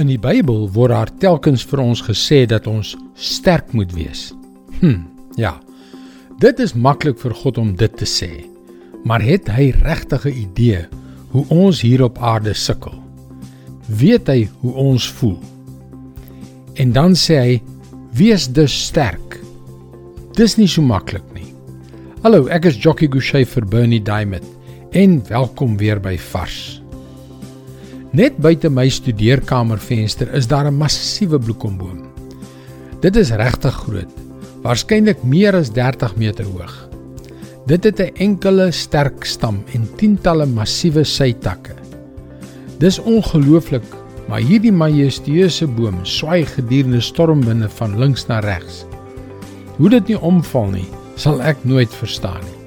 In die Bybel word daar telkens vir ons gesê dat ons sterk moet wees. Hm, ja. Dit is maklik vir God om dit te sê. Maar het hy regtig 'n idee hoe ons hier op aarde sukkel? Weet hy hoe ons voel? En dan sê hy: "Wees dus sterk." Dis nie so maklik nie. Hallo, ek is Jockey Gouchee vir Bernie Diamond en welkom weer by Vars. Net buite my studeerkamervenster is daar 'n massiewe bloekomboom. Dit is regtig groot, waarskynlik meer as 30 meter hoog. Dit het 'n enkele sterk stam en tientalle massiewe sytakke. Dis ongelooflik, maar hierdie majestueuse boom swaai gedurende stormwinde van links na regs. Hoe dit nie omval nie, sal ek nooit verstaan nie.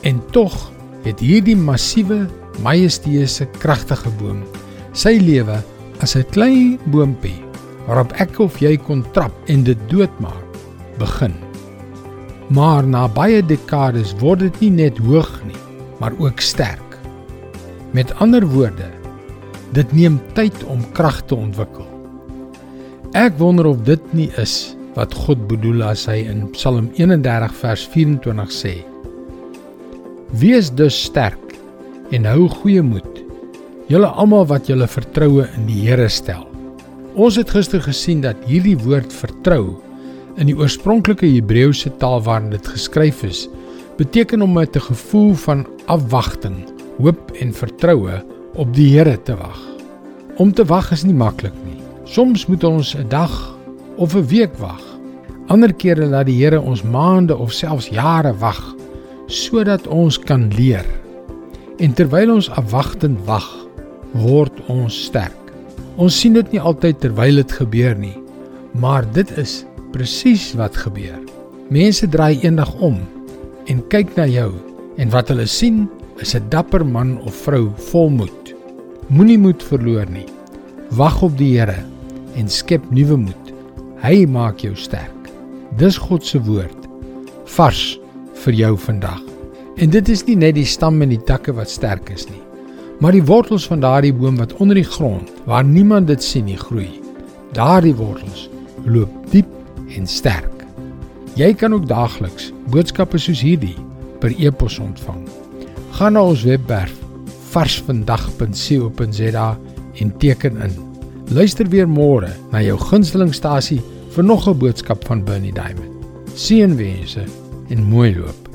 En tog het hierdie massiewe majestueuse kragtige boom sy lewe as 'n klein boontjie waarop ek of jy kon trap en dit doodmaak begin. Maar na baie dekades word dit nie net hoog nie maar ook sterk. Met ander woorde dit neem tyd om krag te ontwikkel. Ek wonder of dit nie is wat God bedoel as hy in Psalm 31 vers 24 sê Wees dus sterk en hou goeie moed. Julle almal wat julle vertroue in die Here stel. Ons het gister gesien dat hierdie woord vertrou in die oorspronklike Hebreëse taal waarin dit geskryf is, beteken om met 'n gevoel van afwagting, hoop en vertroue op die Here te wag. Om te wag is nie maklik nie. Soms moet ons 'n dag of 'n week wag. Ander kere laat die Here ons maande of selfs jare wag sodat ons kan leer En terwyl ons afwagtend wag, word ons sterk. Ons sien dit nie altyd terwyl dit gebeur nie, maar dit is presies wat gebeur. Mense draai eendag om en kyk na jou en wat hulle sien is 'n dapper man of vrou vol moed. Moenie moed verloor nie. Wag op die Here en skep nuwe moed. Hy maak jou sterk. Dis God se woord vars vir jou vandag. En dit is nie net die stam en die takke wat sterk is nie, maar die wortels van daardie boom wat onder die grond, waar niemand dit sien nie, groei. Daardie wortels loop diep en sterk. Jy kan ook daagliks boodskappe soos hierdie per e-pos ontvang. Gaan na ons webwerf varsvandag.co.za en teken in. Luister weer môre na jou gunstelingstasie vir nog 'n boodskap van Bernie Diamond. Seënwense en mooi loop.